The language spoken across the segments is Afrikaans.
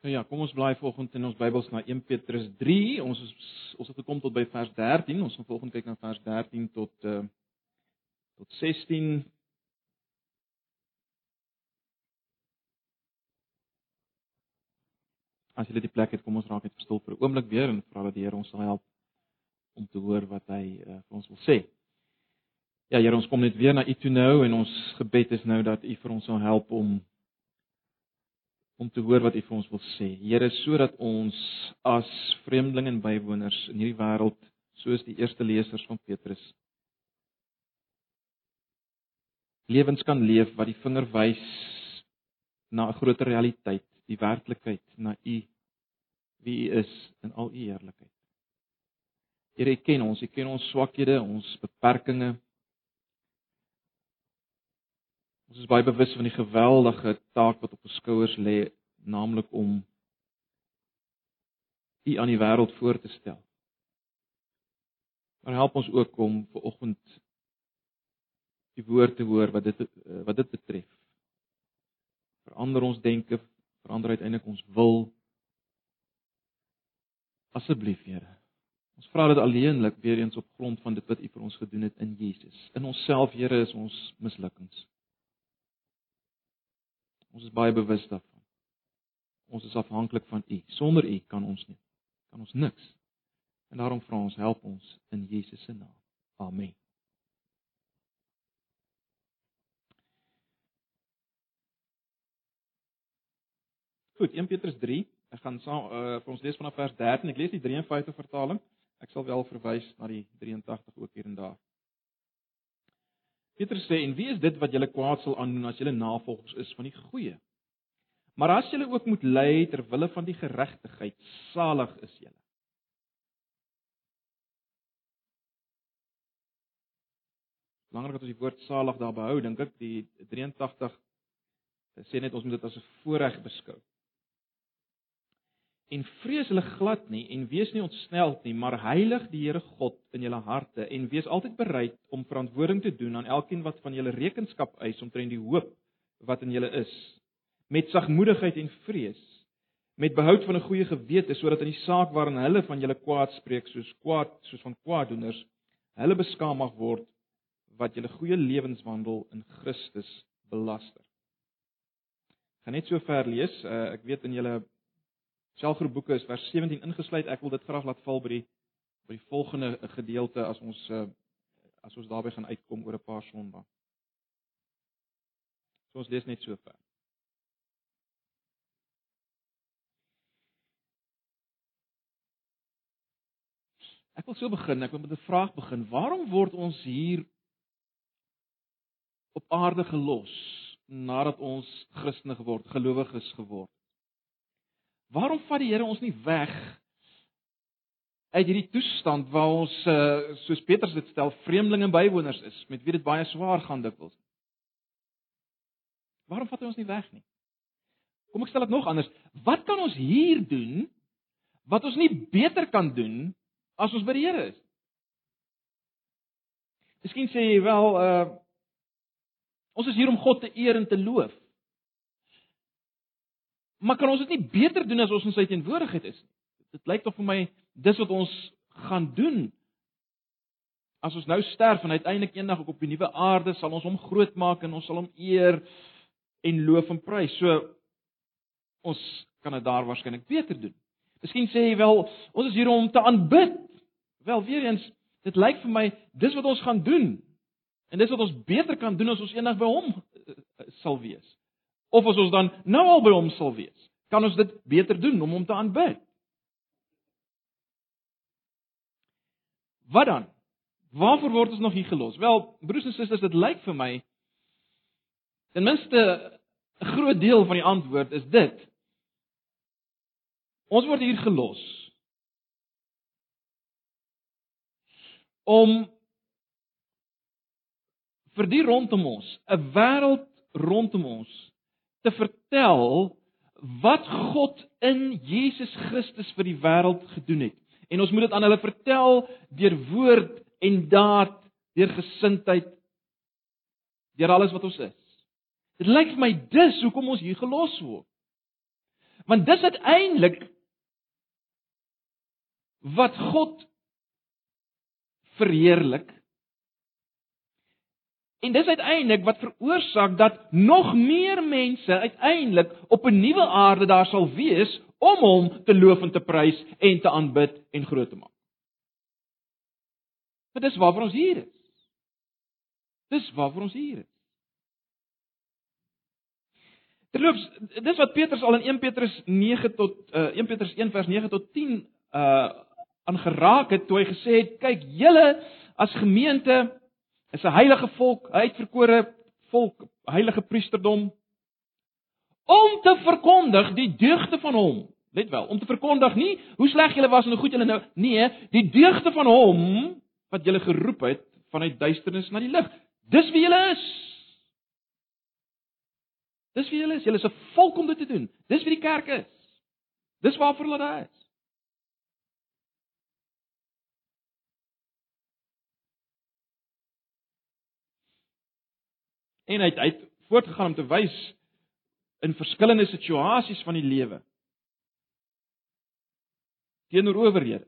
Nou ja, kom ons bly volgens in ons Bybels na 1 Petrus 3. Ons is ons het gekom tot by vers 13. Ons gaan volgens kyk na vers 13 tot uh tot 16. As jy dit plek het, kom ons raak net verstil vir 'n oomblik weer en vra dat die Here ons sal help om te hoor wat hy uh, vir ons wil sê. Ja, Here, ons kom net weer na U toe nou en ons gebed is nou dat U vir ons sal help om om te hoor wat U vir ons wil sê. Here, sodat ons as vreemdelinge en bywoners in hierdie wêreld, soos die eerste lesers van Petrus, lewens kan leef wat die vinger wys na 'n groter realiteit, die werklikheid, na U wie U is in al U heerlikheid. Here, U ken ons, U ken ons swakhede, ons beperkings. Ons is baie bewus van die geweldige taak wat op ons skouers lê, naamlik om U aan die wêreld voor te stel. Maar help ons ook om ver oggend die woord te hoor wat dit wat dit betref. Verander ons denke, verander uiteindelik ons wil. Asseblief, Here. Ons vra dit alleenlik weer eens op grond van dit wat U vir ons gedoen het in Jesus. In onsself, Here, is ons mislukkings. Ons is baie bewus daarvan. Ons is afhanklik van U. Sonder U kan ons nie. Kan ons niks. En daarom vra ons, help ons in Jesus se naam. Amen. Goed, 1 Petrus 3. Ek gaan saam uh, vir ons lees vanaf vers 13. Ek lees die 53 vertaling. Ek sal wel verwys na die 83 ook hier en daar. Petrus sê en wie is dit wat julle kwaad sal aandoen as julle navolgers is van die goeie? Maar as julle ook moet ly ter wille van die geregtigheid, salig is julle. Belangrik dat ons die woord salig daar behou, dink ek die 83 sê net ons moet dit as 'n voorreg beskou en vrees hulle glad nie en wees nie ontsneld nie, maar heilig die Here God in julle harte en wees altyd bereid om verantwoording te doen aan elkeen wat van julle rekenskap eis omtrent die hoop wat in julle is, met sagmoedigheid en vrees, met behoud van 'n goeie gewete sodat in die saak waarin hulle van julle kwaad spreek soos kwaad soos van kwaaddoeners, hulle beskaam mag word wat julle goeie lewenswandel in Christus belaster. Ek gaan net so ver lees. Uh, ek weet in julle selfgroepboeke is vers 17 ingesluit. Ek wil dit graag laat val by die by die volgende gedeelte as ons uh, as ons daarby gaan uitkom oor 'n paar sondae. So ons lees net so ver. Ek wil so begin. Ek wil met 'n vraag begin. Waarom word ons hier op aarde gelos nadat ons Christene geword, gelowiges geword? Waarom vat die Here ons nie weg uit hierdie toestand waar ons uh, soos Petrus dit stel vreemdelinge en bywoners is met wie dit baie swaar gaan dikwels? Waarom vat hy ons nie weg nie? Kom ek stel dit nog anders. Wat kan ons hier doen wat ons nie beter kan doen as ons by die Here is? Miskien sê jy wel uh ons is hier om God te eer en te loof. Maar kan ons dit nie beter doen as ons in sy teenwoordigheid is nie? Dit lyk tog vir my dis wat ons gaan doen. As ons nou sterf en uiteindelik eendag op die nuwe aarde sal ons hom groot maak en ons sal hom eer en loof en prys. So ons kan dit daar waarskynlik beter doen. Miskien sê jy wel ons is hier om te aanbid. Wel weer eens, dit lyk vir my dis wat ons gaan doen. En dis wat ons beter kan doen as ons eendag by hom eh, eh, sal wees of as ons dan nou al by hom sal wees, kan ons dit beter doen om hom te aanbid. Wat dan? Waarvoor word ons nog hier gelos? Wel, broers en susters, dit lyk vir my ten minste 'n groot deel van die antwoord is dit. Ons word hier gelos om vir die rondom ons, 'n wêreld rondom ons te vertel wat God in Jesus Christus vir die wêreld gedoen het. En ons moet dit aan hulle vertel deur woord en daad, deur gesindheid, deur alles wat ons is. Dit lyk vir my dis hoekom ons hier gelos word. Want dis uiteindelik wat God verheerlik. En dis uiteindelik wat veroorsaak dat nog meer mense uiteindelik op 'n nuwe aarde daar sal wees om hom te loof en te prys en te aanbid en groot te maak. Dit is waarvoor ons hier is. Dis waarvoor ons hier is. Terloops, dis wat Petrus al in 1 Petrus 9 tot uh, 1 Petrus 1 vers 9 tot 10 uh aangeraak het toe hy gesê het kyk julle as gemeente is 'n heilige volk, uitverkore volk, heilige priesterdom om te verkondig die deugde van hom. Let wel, om te verkondig nie hoe sleg julle was en hoe goed julle nou nee, die deugde van hom wat julle geroep het vanuit duisternis na die lig. Dis wie julle is. Dis wie julle is. Julle is 'n volk om dit te doen. Dis wie die kerk is. Dis waarvoor hulle daar is. En hy het, hy het voortgegaan om te wys in verskillende situasies van die lewe teenoor owerhede.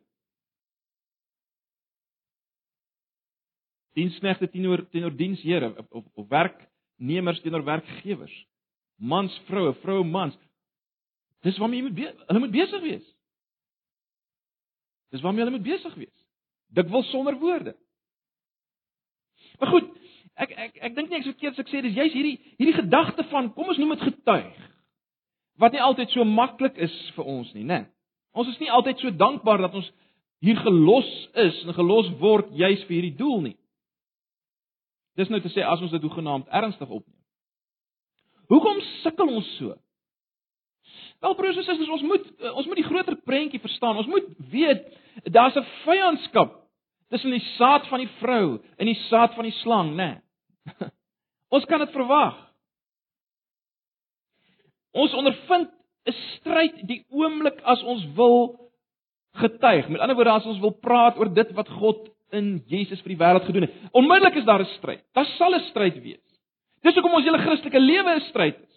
Diensknegte teenoor teenoor dienshere of of werknemers teenoor werkgewers. Mans, vroue, vroue, mans. Dis waarmee jy moet hulle moet besig wees. Dis waarmee hulle moet besig wees. Dikwels sonder woorde. Maar goed, ek ek ek dink nie ek sou keer as ek sê dis juist hierdie hierdie gedagte van kom ons noem dit getuig. Wat nie altyd so maklik is vir ons nie, né? Ons is nie altyd so dankbaar dat ons hier gelos is en gelos word juis vir hierdie doel nie. Dis nou te sê as ons dit hoegenaamd ernstig opneem. Hoekom sukkel ons so? Wel broers en susters, ons moet ons moet die groter prentjie verstaan. Ons moet weet daar's 'n vyandskap tussen die saad van die vrou en die saad van die slang, né? Nee. Ons kan dit verwag. Ons ondervind 'n stryd die oomblik as ons wil getuig. Met ander woorde, as ons wil praat oor dit wat God in Jesus vir die wêreld gedoen het. Onmiddellik is daar 'n stryd. Daar sal 'n stryd wees. Dis hoekom ons hele Christelike lewe 'n stryd is.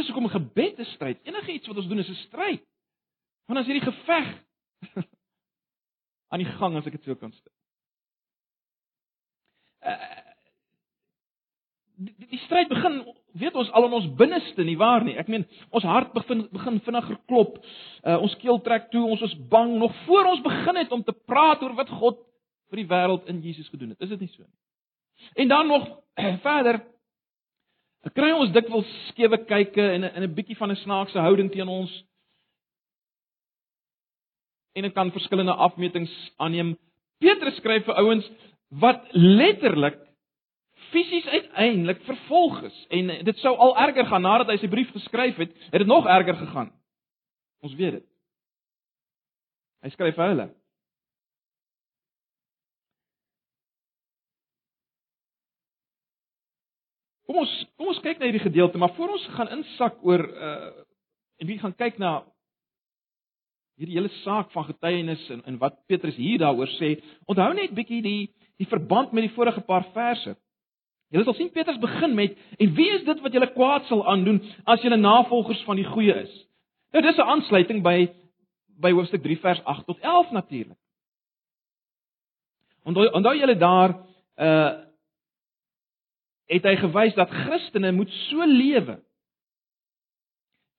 Dis hoekom gebed 'n stryd. Enige iets wat ons doen is 'n stryd. Want as hierdie geveg aan die gang as ek dit so kan stel. Uh, die, die stryd begin, weet ons al in ons binneste nie waar nie. Ek meen, ons hart begin begin vinniger klop. Uh, ons keel trek toe, ons is bang nog voor ons begin het om te praat oor wat God vir die wêreld in Jesus gedoen het. Is dit nie so nie? En dan nog verder Dan kry ons dikwels skewe kyke en 'n 'n bietjie van 'n snaakse houding teen ons. En dit kan verskillende afmetings aanneem. Petrus skryf vir ouens wat letterlik fisies uiteindelik vervolg is en dit sou al erger gaan nadat hy sy brief geskryf het, het dit nog erger gegaan. Ons weet dit. Hy skryf vir hulle. Kom ons kom ons kyk na hierdie gedeelte, maar voor ons gaan insak oor uh en wie gaan kyk na hierdie hele saak van getuienis en en wat Petrus hier daaroor sê, onthou net bietjie die die verband met die vorige paar verse. Julle sal sien Petrus begin met en wie is dit wat julle kwaad sal aandoen as julle navolgers van die goeie is? Nou dis 'n aansluiting by by hoofstuk 3 vers 8 tot 11 natuurlik. Onthou onthou julle daar uh het hy gewys dat Christene moet so lewe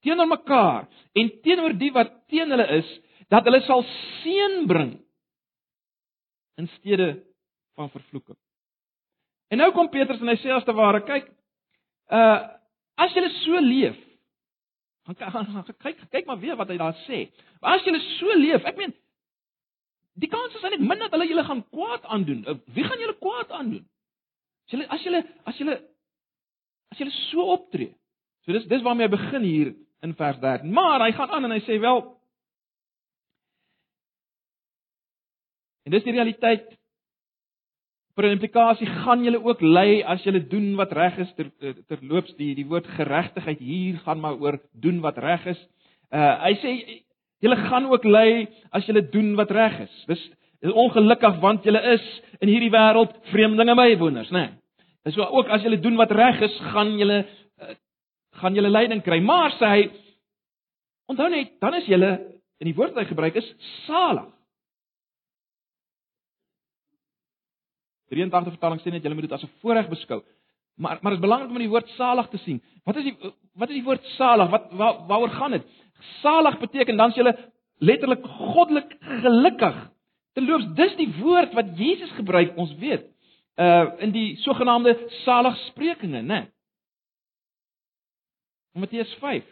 teenoor mekaar en teenoor die wat teen hulle is dat hulle sal seën bring in steede van vervloeking. En nou kom Petrus en hy sê as te ware, kyk, uh as jy so leef, gaan kyk kyk maar weer wat hy daar sê. As jy so leef, ek meen die kans is eintlik min dat hulle julle gaan kwaad aandoen. Uh, wie gaan julle kwaad aandoen? As julle as julle as julle as julle so optree. So dis dis waarmee hy begin hier in vers 13. Maar hy gaan aan en hy sê wel En dis die realiteit vir 'n implikasie gaan julle ook ly as julle doen wat reg is ter terloops die die woord geregtigheid hier gaan maar oor doen wat reg is. Uh hy sê julle gaan ook ly as julle doen wat reg is. Dis Is ongelukkig want julle is in hierdie wêreld vreemdelinge bywoners, né? Nee. Dis so ook as julle doen wat reg is, gaan julle uh, gaan julle lyding kry. Maar sê hy onthou net, dan is julle in die woord wat hy gebruik is salig. 83 vertaling sê net julle moet dit as 'n voorreg beskou. Maar maar dit is belangrik om die woord salig te sien. Wat is die wat is die woord salig? Wat waar, waaroor gaan dit? Salig beteken dan jy letterlik goddelik gelukkig. Terloops, dis die woord wat Jesus gebruik, ons weet, uh in die sogenaamde saligsprekinge, né? Matteus 5.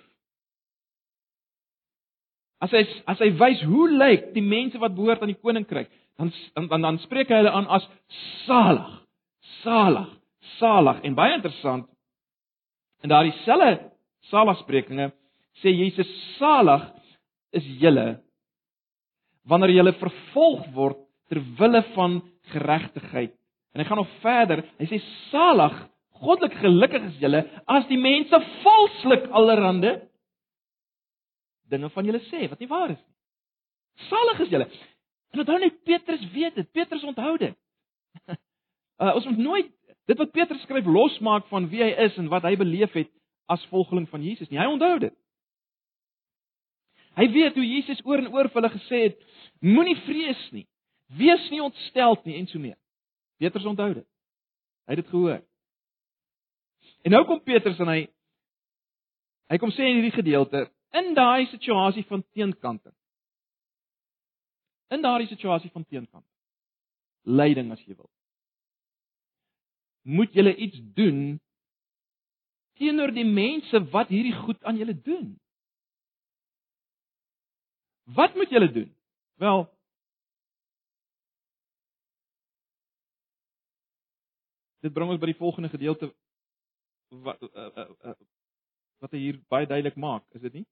As hy as hy wys hoe lyk die mense wat behoort aan die koninkryk, dan dan dan spreek hy hulle aan as salig. Salig salig en baie interessant. In daardie selfde saligsprekinge sê Jesus salig is julle wanneer julle vervolg word ter wille van geregtigheid. En hy gaan nog verder. Hy sê salig, goddelik gelukkig is julle as die mense valslik allerhande dinge van julle sê wat nie waar is nie. Salig is julle. En onthou net Petrus weet dit. Petrus onthou dit. Uh, ons moet nooit dit wat Petrus skryf losmaak van wie hy is en wat hy beleef het as volgeling van Jesus nie. Hy onthou dit. Hy weet hoe Jesus oor en oor vir hulle gesê het: Moenie vrees nie. Wees nie ontsteld nie en so mee. Petrus onthou dit. Hy het dit gehoor. En nou kom Petrus en hy hy kom sê in hierdie gedeelte in daai situasie van teenkanting. In daai situasie van teenkanting. Lyding as jy wil moet julle iets doen teenoor die mense wat hierdie goed aan julle doen. Wat moet julle doen? Wel Dit bring ons by die volgende gedeelte wat uh, uh, uh, wat hy hier baie duidelik maak, is dit nie?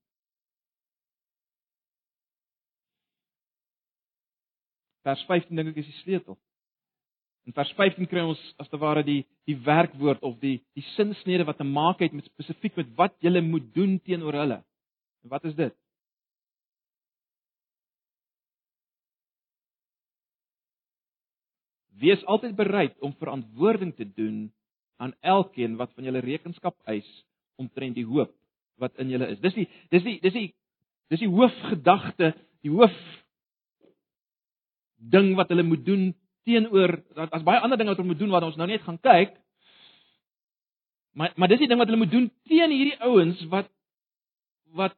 Vers 15 dink ek is die sleutel. In vers 15 kry ons as te ware die die werkwoord of die die sinsnede wat te maak het met spesifiek met wat jy moet doen teenoor hulle. En wat is dit? Wees altyd bereid om verantwoording te doen aan elkeen wat van julle rekenskap eis omtrent die hoop wat in julle is. Dis die dis die dis die dis die hoofgedagte, die hoof ding wat hulle moet doen teenoor as baie ander dinge wat hulle moet doen wat ons nou net gaan kyk. Maar maar dis die ding wat hulle moet doen teen hierdie ouens wat wat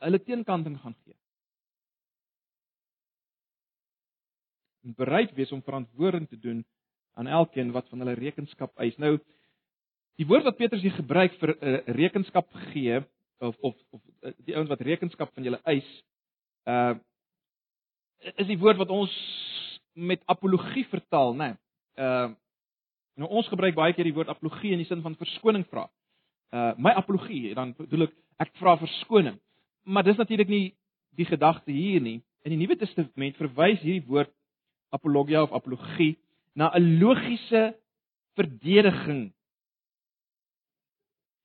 hulle teenkanting gaan gee. En bereid wees om verantwoording te doen aan elkeen wat van hulle rekenskap eis. Nou die woord wat Petrus hier gebruik vir uh, eh, rekenskap gee of of of uh, die ouens wat rekenskap van julle eis, uh is die woord wat ons met apologie vertaal, né? Nee. Uh nou ons gebruik baie keer die woord apologie in die sin van verskoning vra. Uh my apologie, dan bedoel ek ek vra verskoning. Maar dis natuurlik nie die gedagte hier nie. In die Nuwe Testament verwys hierdie woord apologia of apologie na 'n logiese verdediging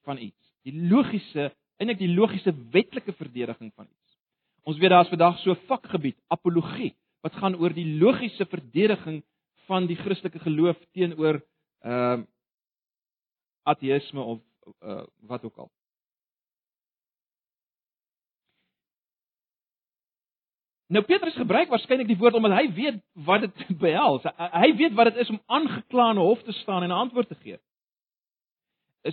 van iets. Die logiese, eintlik die logiese wetlike verdediging van iets. Ons weet daar's vandag so 'n vakgebied, apologie wat gaan oor die logiese verdediging van die Christelike geloof teenoor ehm uh, ateïsme of uh, wat ook al. Nou Petrus gebruik waarskynlik die woord omdat hy weet wat dit behels. Hy weet wat dit is om aangekla in 'n hof te staan en 'n antwoord te gee.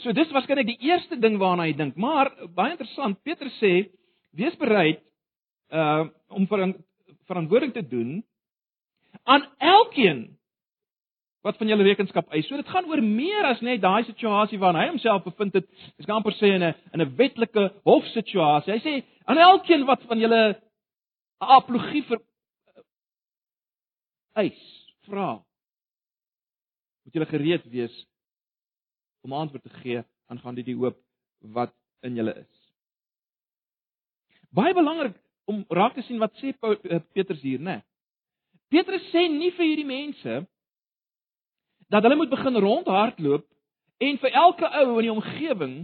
So dis waarskynlik die eerste ding waarna hy dink, maar baie interessant, Petrus sê wees bereid uh om vir verantwoording te doen aan elkeen wat van julle rekenskap eis. So dit gaan oor meer as net daai situasie waarin hy homself bevind het. Ek kan amper sê in 'n in 'n wetlike hofsituasie. Hy sê aan elkeen wat van julle 'n apologie vir eis, vra. Moet julle gereed wees om antwoord te gee aangaande die hoop wat in julle is. Baie belangrik om raak te sien wat sê eh, Petrus hier, né? Petrus sê nie vir hierdie mense dat hulle moet begin rondhardloop en vir elke ou in die omgewing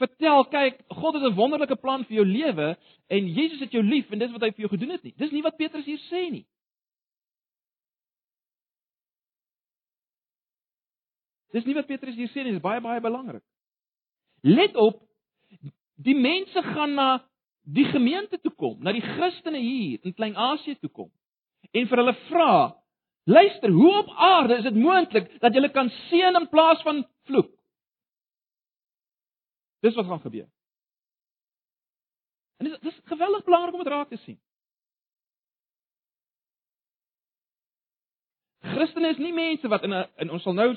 vertel, kyk, God het 'n wonderlike plan vir jou lewe en Jesus het jou lief en dis wat hy vir jou gedoen het nie. Dis nie wat Petrus hier sê nie. Dis nie wat Petrus hier sê nie, dis baie baie belangrik. Let op, die mense gaan na die gemeente toe kom, na die Christene hier in Klein-Asië toe kom en vir hulle vra: "Luister, hoe op aarde is dit moontlik dat jy kan seën in plaas van vloek?" Dis wat gaan gebeur. En dis dis geweldig belangrik om dit raak te sien. Christene is nie mense wat in 'n en ons sal nou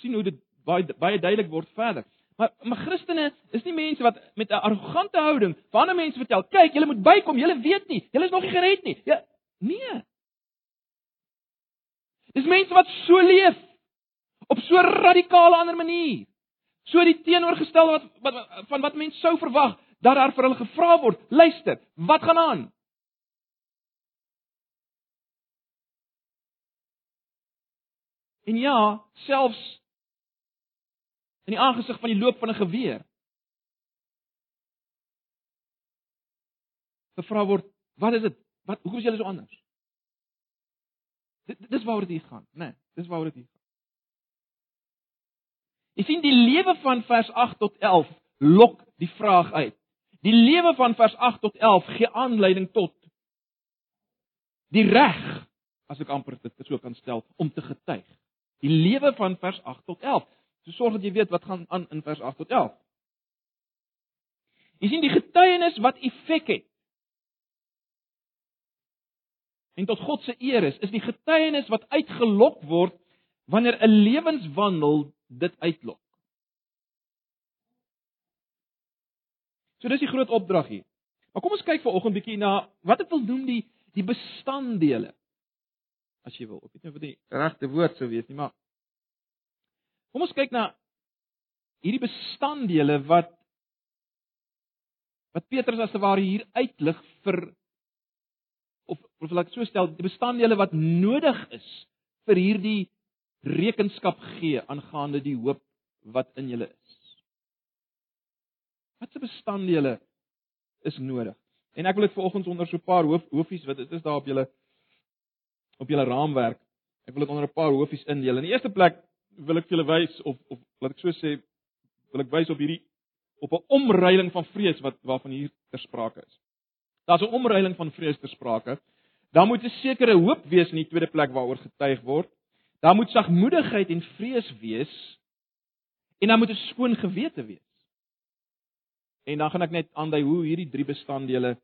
sien hoe dit baie baie duidelik word verder. Maar maar Christene is nie mense wat met 'n arrogante houding vir ander mense vertel, kyk, julle moet bykom, julle weet nie, julle is nog nie gered nie. Ja, nee. Dis mense wat so leef op so radikale ander manier. So die teenoorgestelde wat, wat van wat mense sou verwag dat daar vir hulle gevra word, luister, wat gaan aan? En ja, selfs in die aangesig van die loop van 'n geweer. Gevra word, wat is dit? Wat hoekom is julle so anders? Dis waaroor dit gaan, né? Nee, dis waaroor dit gaan. Jy sien die lewe van vers 8 tot 11 lok die vraag uit. Die lewe van vers 8 tot 11 gee aanleiding tot die reg, as ek amper dit so kan stel, om te getuig. Die lewe van vers 8 tot 11. So sorg dat jy weet wat gaan aan in vers 8 tot 11. Jy sien die getuienis wat effek het. En tot God se eer is, is die getuienis wat uitgelok word wanneer 'n lewenswandel dit uitlok. So dis die groot opdrag hier. Maar kom ons kyk vir oggend bietjie na wat ek wil noem die die bestanddele. As jy wil, ek weet nie of dit die regte woord sou wees nie, maar kom ons kyk na hierdie bestanddele wat wat Petrus as te ware hier uitlig vir of of laat ek so stel, die bestanddele wat nodig is vir hierdie rekenskap gee aangaande die hoop wat in julle is. Watse bestanddele is nodig? En ek wil dit vanoggend onder so 'n paar hoof hoofies wat dit is daar op julle op julle raamwerk. Ek wil dit onder 'n paar hoofies indeel. In die eerste plek wil ek julle wys of of laat ek so sê wil ek wys op hierdie op 'n omreiling van vrees wat waarvan hier ter sprake is. Daar's 'n omreiling van vrees ter sprake. Daar moet 'n sekere hoop wees in die tweede plek waaroor getuig word. Daar moet sagmoedigheid en vrees wees en dan moet 'n skoon gewete wees. En dan gaan ek net aandui hoe hierdie drie bestanddele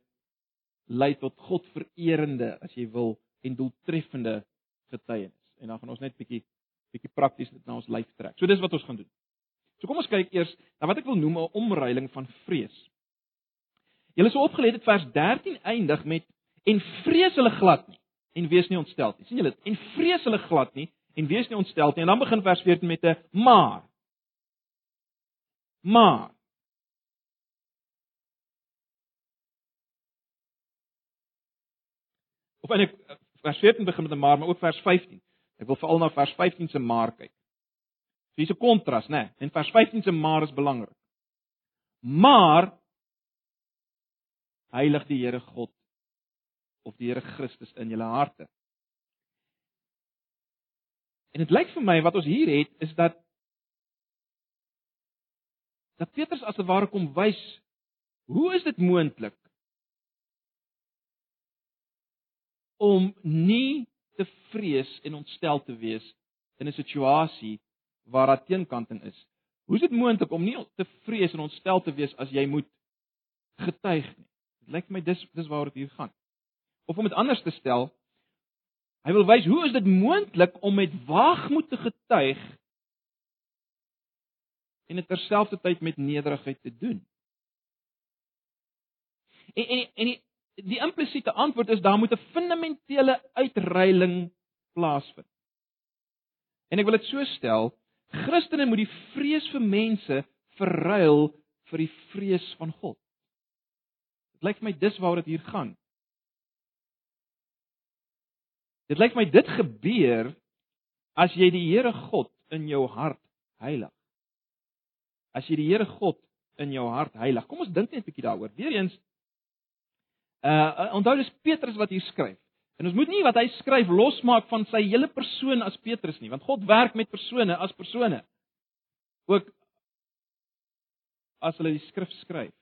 lei tot Godvererende, as jy wil, en doeltreffende getuienis. En dan gaan ons net bietjie bietjie prakties dit na ons lyf trek. So dis wat ons gaan doen. So kom ons kyk eers na wat ek wil noem 'n omreiling van vrees. Julle sou opgelet het vers 13 eindig met en vrees hulle glad nie en wees nie ontstel nie. sien julle dit? En vrees hulle glad nie en wees nie ontstel nie. En dan begin vers 14 met 'n maar. Maar Of eintlik vers 14 begin met 'n maar, maar ook vers 15. Ek wil veral na vers 15 se maar kyk. So hier's 'n kontras, né? Nee, en vers 15 se maar is belangrik. Maar heilig die Here God of die Here Christus in julle harte. En dit lyk vir my wat ons hier het is dat dat Petrus as 'n ware kom wys hoe is dit moontlik om nie te vrees en ontstel te wees in 'n situasie waar daar teenkanting is. Hoe is dit moontlik om nie te vrees en ontstel te wees as jy moet getuig nie? Dit lyk vir my dis dis waaroor dit hier gaan. Of om dit anders te stel, hy wil wys hoe is dit moontlik om met waagmoed te getuig en dit terselfdertyd met nederigheid te doen. En en en die die implisiete antwoord is daar moet 'n fundamentele uitreiling plaasvind. En ek wil dit so stel, Christene moet die vrees vir mense verruil vir die vrees van God. Dit lyk vir my dis waaroor dit hier gaan. Dit lyk my dit gebeur as jy die Here God in jou hart heilig. As jy die Here God in jou hart heilig. Kom ons dink net 'n bietjie daaroor. Weereens uh onthou dis Petrus wat hier skryf. En ons moet nie wat hy skryf losmaak van sy hele persoon as Petrus nie, want God werk met persone as persone. Ook as hulle die skrif skryf.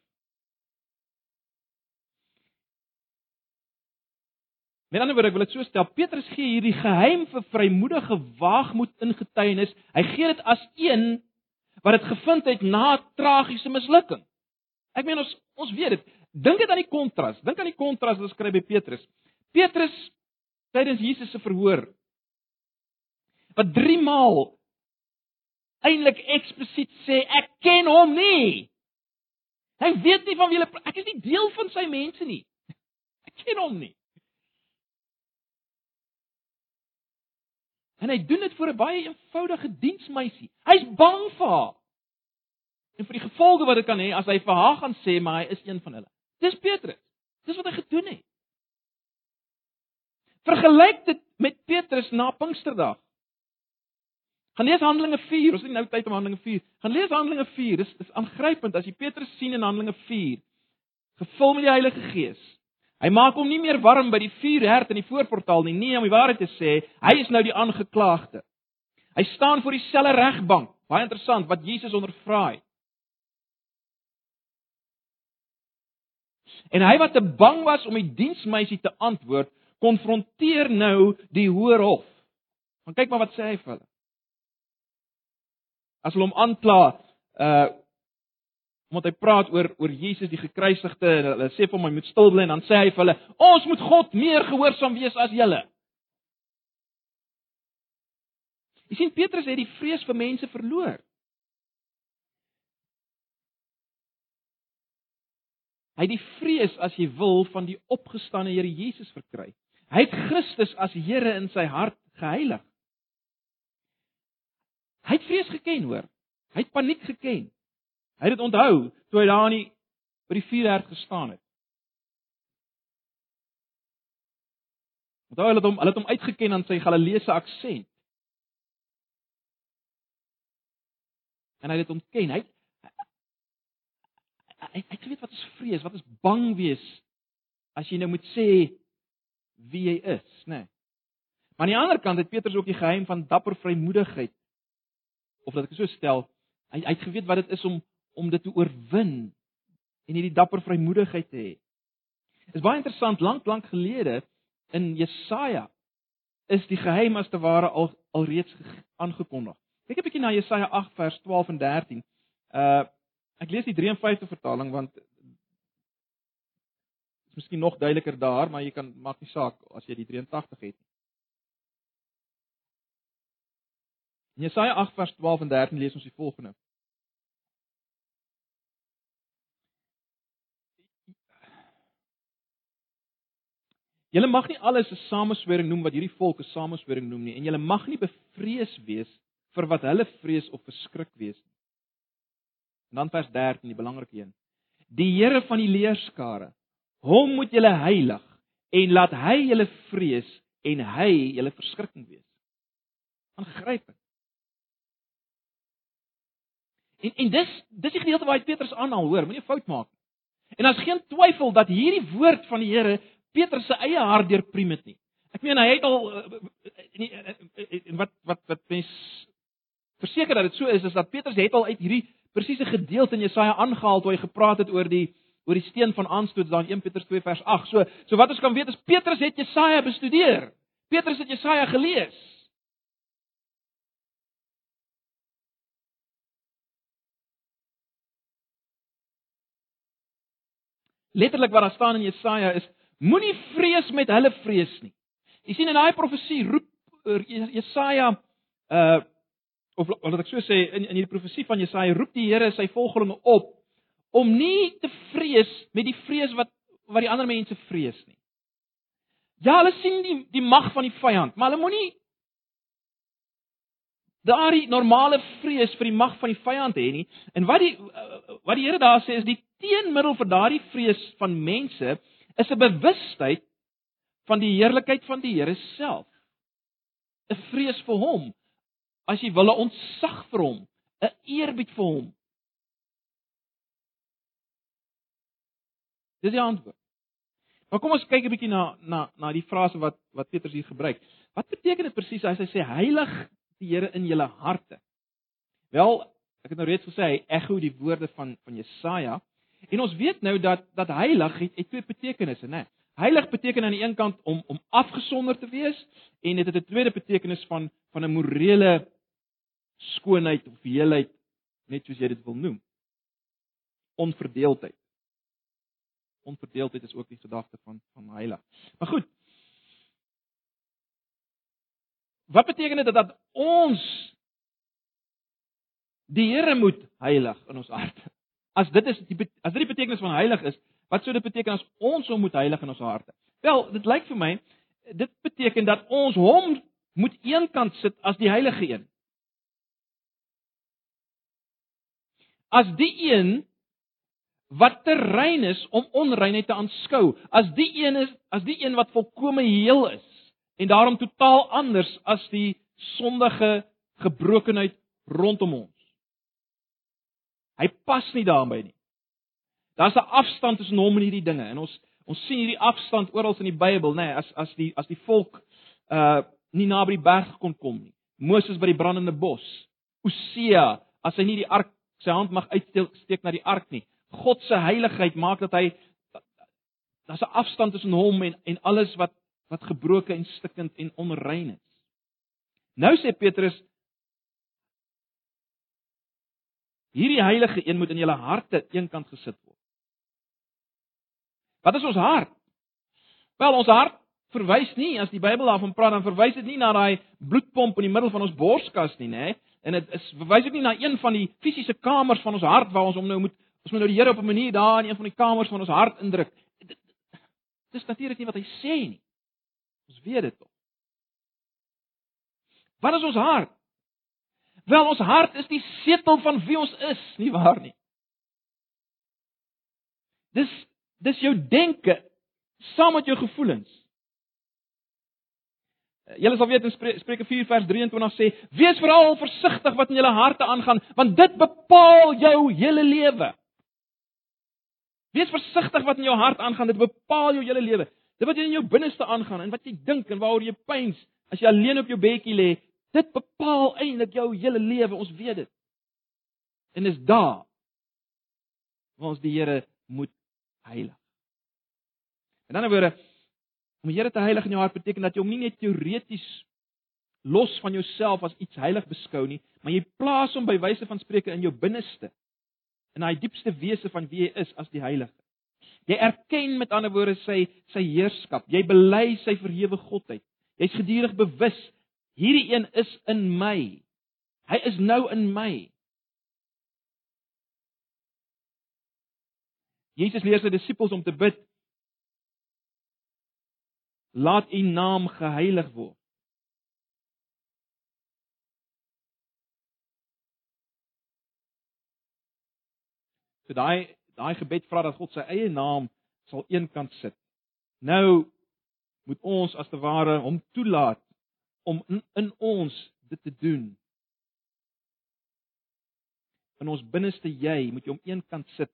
Met ander woorde, ek wil dit so stel, Petrus gee hierdie geheim vir vrymoedige waagmoed in getuienis. Hy gee dit as een wat dit gevind het na 'n tragiese mislukking. Ek meen ons ons weet dit. Dink dit aan die kontras. Dink aan die kontras wat skryf by Petrus. Petrus tydens Jesus se verhoor wat 3 maal eintlik eksplisiet sê ek ken hom nie. Hy weet nie van wie hy ek is nie deel van sy mense nie. Ek ken hom nie. En hy doen dit vir 'n baie eenvoudige diensmeisie. Hy's bang vir haar. En vir die gevolge wat dit kan hê as hy vir haar gaan sê maar hy is een van hulle. Dis Petrus. Dis wat hy gedoen het. Vergelyk dit met Petrus na Pinksterdag. Gaan lees Handelinge 4, ons het nie nou tyd om Handelinge 4. Gaan lees Handelinge 4. Dis dis aangrypend as jy Petrus sien in Handelinge 4, gevul met die Heilige Gees. Hy maak hom nie meer warm by die vuurherd in die voorportaal nie. Nee, om die waarheid te sê, hy is nou die aangeklaagde. Hy staan voor dieselfde regbank. Baie interessant wat Jesus ondervra het. En hy wat te bang was om die diensmeisie te antwoord, konfronteer nou die hoër hof. Want kyk maar wat sê hy vir hulle. As hulle hom aankla, uh omdat hy praat oor oor Jesus die gekruisigde en hulle sê vir hom hy moet stil bly en dan sê hy vir hulle ons moet God meer gehoorsaam wees as julle. Jy sien Petrus het die vrees vir mense verloor. Hy het die vrees as jy wil van die opgestane Here Jesus verkry. Hy het Christus as Here in sy hart geheilig. Hy het vrees geken, hoor. Hy het paniek geken. Hy het dit onthou toe hy daar aan die by die vuurherd gestaan het. Onthou hulle het hom hulle het hom uitgeken aan sy Galileese aksent. En hy het dit ontken. Hy hy hy weet wat is vrees, wat is bang wees as jy nou moet sê wie jy is, né? Nee. Maar aan die ander kant het Petrus ook die geheim van dapper vrymoedigheid. Of laat ek so stel, hy hy het geweet wat dit is om om dit te oorwin en hierdie dapper vrymoedigheid te hê. Is baie interessant, lank lank gelede in Jesaja is die geheim as te ware al alreeds aangekondig. Kyk 'n bietjie na Jesaja 8 vers 12 en 13. Uh ek lees die 53 vertaling want is miskien nog duideliker daar, maar jy kan maak nie saak as jy die 83 het nie. In Jesaja 8 vers 12 en 13 lees ons die volgende. Julle mag nie alles 'n sameswering noem wat hierdie volk 'n sameswering noem nie en julle mag nie bevrees wees vir wat hulle vrees of verskrik wees nie. En dan vers 13, die belangrike een. Die Here van die leerskare, hom moet julle heilig en laat hy julle vrees en hy julle verskrikking wees. Aangrypend. En en dis dis die gedeelte waar Petrus aanhaal, hoor, moenie fout maak nie. En daar's geen twyfel dat hierdie woord van die Here Petrus se eie hart deurpriem het nie. Ek meen hy het al en eh, eh, eh, wat wat wat mens verseker dat dit so is is dat Petrus het al uit hierdie presiese gedeelte in Jesaja aangehaal toe hy gepraat het oor die oor die steen van aanstoot daar in 1 Petrus 2 vers 8. So so wat ons kan weet is Petrus het Jesaja bestudeer. Petrus het Jesaja gelees. Letterlik wat daar staan in Jesaja is Moenie vrees met hulle vrees nie. Jy sien in daai profesie roep eh, Jesaja uh of wat ek so sê in in hierdie profesie van Jesaja roep die Here sy volgelinge op om nie te vrees met die vrees wat wat die ander mense vrees nie. Ja, hulle sien die die mag van die vyand, maar hulle moenie daardie normale vrees vir die mag van die vyand hê nie. En wat die wat die Here daar sê is die teenmiddel vir daardie vrees van mense is 'n bewustheid van die heerlikheid van die Here self. 'n Vrees vir hom, as jy wil 'n ontzag vir hom, 'n eerbied vir hom. Dis die antwoord. Maar kom ons kyk 'n bietjie na na na die frase wat wat Petrus hier gebruik. Wat beteken dit presies as hy sê heilig die Here in julle harte? Wel, ek het nou reeds gesê hy ekho die woorde van van Jesaja. En ons weet nou dat dat heilig het, het twee betekenisse, né? Heilig beteken aan die een kant om om afgesonder te wees en dit het 'n tweede betekenis van van 'n morele skoonheid of heelheid, net soos jy dit wil noem. Onverdeeldheid. Onverdeeldheid is ook die gedagte van van heilig. Maar goed. Wat beteken dit dat ons die Here moet heilig in ons harte? As dit is die as dit die betekenis van heilig is, wat sou dit beteken as ons hom moet heilig in ons harte? Wel, dit lyk vir my dit beteken dat ons hom moet eenkant sit as die heilige een. As die een wat te rein is om onreinheid te aanskou, as die een is, as die een wat volkome heel is en daarom totaal anders as die sondige gebrokenheid rondom ons. Hy pas nie daarmee nie. Daar's 'n afstand tussen hom en hierdie dinge en ons ons sien hierdie afstand oral in die Bybel, nê, nee, as as die as die volk uh nie naby die berg kon kom nie. Moses by die brandende bos. Osea, as hy nie die ark sy hand mag uitsteek na die ark nie. God se heiligheid maak dat hy daar's 'n afstand tussen hom en en alles wat wat gebroken en stikkend en onrein is. Nou sê Petrus hierdie heilige een moet in julle harte eenkant gesit word. Wat is ons hart? Wel, ons hart verwys nie as die Bybel daarvan praat dan verwys dit nie na daai bloedpomp in die middel van ons borskas nie, nê? En dit is verwys ook nie na een van die fisiese kamers van ons hart waar ons hom nou moet Ons moet nou die Here op 'n manier daar in een van die kamers van ons hart indruk. Dis natuurlik nie wat hy sê nie. Ons weet dit tog. Wat is ons hart? Wel, ons hart is die setel van wie ons is, nie waar nie? Dis dis jou denke saam met jou gevoelens. Julle sal weet in Spreuke 4 vers 23 sê: "Wees veral versigtig wat in julle harte aangaan, want dit bepaal jou hele lewe." Wees versigtig wat in jou hart aangaan, dit bepaal jou hele lewe. Dit wat in jou binneste aangaan en wat jy dink en waaroor jy pyns as jy alleen op jou bedjie lê, dit bepaal eintlik jou hele lewe. Ons weet dit. En dis daar waar ons die Here moet heilig. In 'n ander woorde, om die Here te heilig in jou hart beteken dat jy hom nie net teoreties los van jouself as iets heilig beskou nie, maar jy plaas hom by wyse van spreuke in jou binneste in daai diepste wese van wie hy is as die heilige. Jy erken met ander woorde sy sy heerskap. Jy bely sy verhewe godheid. Jy's gedurig bewus hierdie een is in my. Hy is nou in my. Jesus leer sy disippels om te bid. Laat u naam geheilig word. So daai daai gebed vra dat God sy eie naam sal eenkant sit. Nou moet ons as te ware hom toelaat om in, in ons dit te doen. In ons binneste jy moet jy hom eenkant sit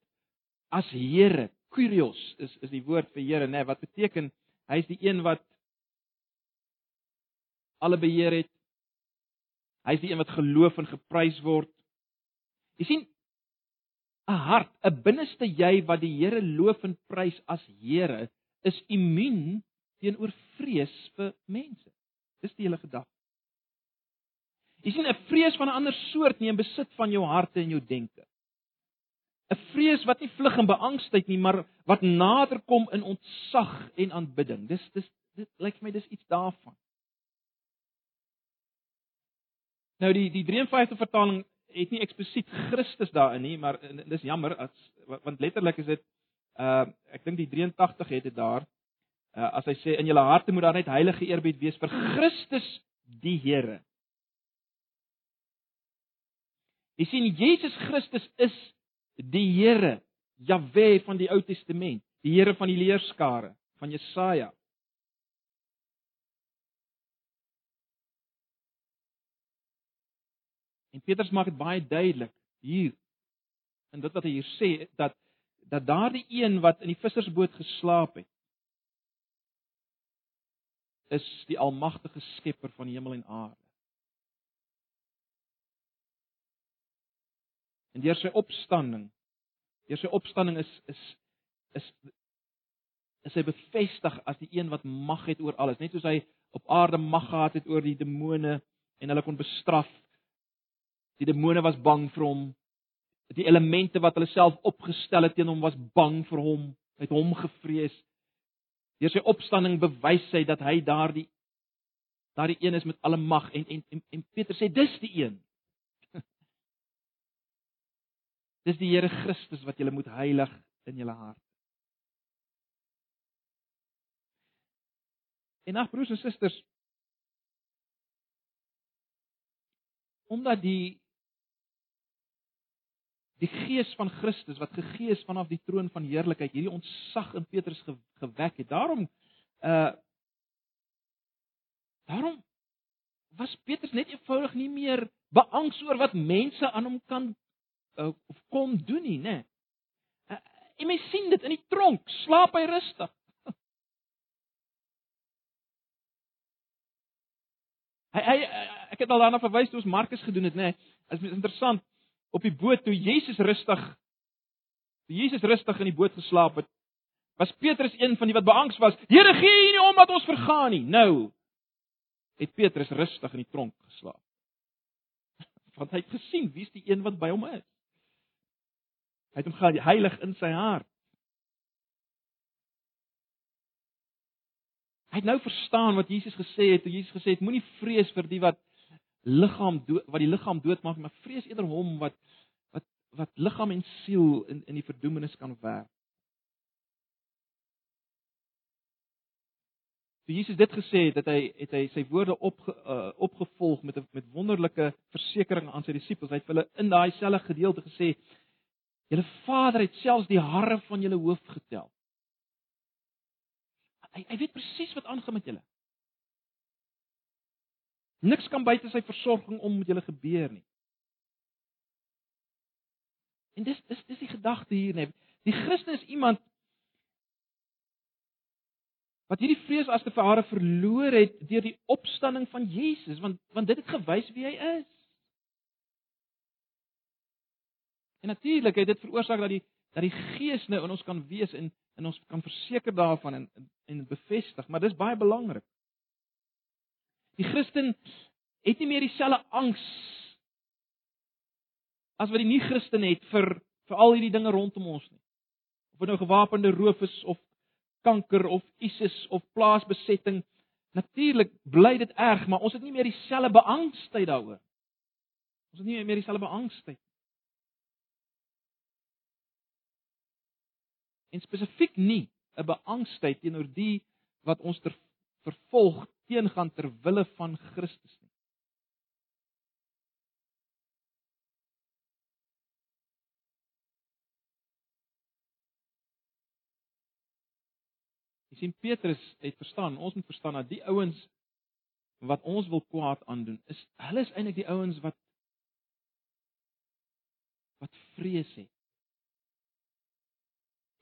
as Here. Kyrios is is die woord vir Here, nê, nee, wat beteken hy is die een wat alle beheer het. Hy is die een wat geloof en geprys word. Jy sien, 'n hart, 'n binneste jy wat die Here loof en prys as Here, is immuun teenoor vrees vir mense. Dis die hele gedagte. Jy sien 'n vrees van 'n ander soort neem besit van jou harte en jou denke. 'n Vrees wat nie vlug en beangstigheid nie, maar wat nader kom in ontzag en aanbidding. Dis dis dit lyk vir my dis iets daarvan. Nou die die 53 vertaling het nie eksplisiet Christus daarin nie, maar dis jammer as want letterlik is dit uh ek dink die 83 het dit daar as hy sê in julle harte moet daar net heilige eerbied wees vir Christus die Here. Jy sien Jesus Christus is die Here, Jahwe van die Ou Testament, die Here van die leerskare van Jesaja. En Petrus maak dit baie duidelik hier in dit wat hy hier sê dat dat daardie een wat in die vissersboot geslaap het is die almagtige skepper van hemel en aarde. En deur sy opstanding, deur sy opstanding is is is is hy bevestig as die een wat mag het oor alles, net soos hy op aarde mag gehad het oor die demone en hulle kon bestraf. Die demone was bang vir hom. Die elemente wat hulle self opgestel het teen hom was bang vir hom, het hom gevrees. Deur sy opstanding bewys hy dat hy daardie daardie een is met alle mag en en en, en Petrus sê dis die een. dis die Here Christus wat jy moet heilig in jou hart. En ag broers en susters, omdat die die gees van Christus wat gegee is vanaf die troon van heerlikheid hierdie ontsag in Petrus ge, gewek het. Daarom uh daarom was Petrus net eenvoudig nie meer beangs oor wat mense aan hom kan uh, of kom doen nie, né? Uh, en mens sien dit in die tronk, slaap hy rustig. hy hy ek het al daarna verwys toe ons Markus gedoen het, né? Dit is interessant op die boot toe Jesus rustig toe Jesus rustig in die boot geslaap het, was Petrus een van die wat beangs was. Here, gee U nie om dat ons vergaan nie. Nou het Petrus rustig in die tronk geslaap. Want hy het gesien wie's die een wat by hom is. Hy het hom gehad heilig in sy hart. Hy het nou verstaan wat Jesus gesê het, Jesus gesê het moenie vrees vir die wat liggaam dood wat die liggaam doodmaak, maar vrees eerder hom wat wat wat liggaam en siel in in die verdoemenis kan werp. Toe Jesus dit gesê het, het hy het hy sy woorde op uh, opgevolg met met wonderlike versekerings aan sy disippels. Hy het hulle in daai selfde gedeelte gesê: "Julle Vader het selfs die hare van julle hoof getel." Hy hy weet presies wat aangaan met julle. Niks kan buite sy versorging om met julle gebeur nie. En dis dis dis die gedagte hier net. Die Christen is iemand wat hierdie vrees as te verhare verloor het deur die opstanding van Jesus, want want dit het gewys wie hy is. En natuurlik het dit veroorsaak dat die dat die Gees nou in ons kan wees en en ons kan verseker daarvan en en bevestig, maar dis baie belangrik. Die Christen het nie meer dieselfde angs as wat die nie-Christen het vir vir al hierdie dinge rondom ons nie. Of dit nou gewapende roof is of kanker of ISIS of plaasbesetting, natuurlik bly dit erg, maar ons het nie meer dieselfde beangstigheid daaroor. Ons het nie meer dieselfde beangstigheid. En spesifiek nie 'n beangstigheid teenoor die wat ons ter vervolg teengaan ter wille van Christus nie. Jy sien Petrus het verstaan, ons moet verstaan dat die ouens wat ons wil kwaad aandoen, is hulle is eintlik die ouens wat wat vrees het.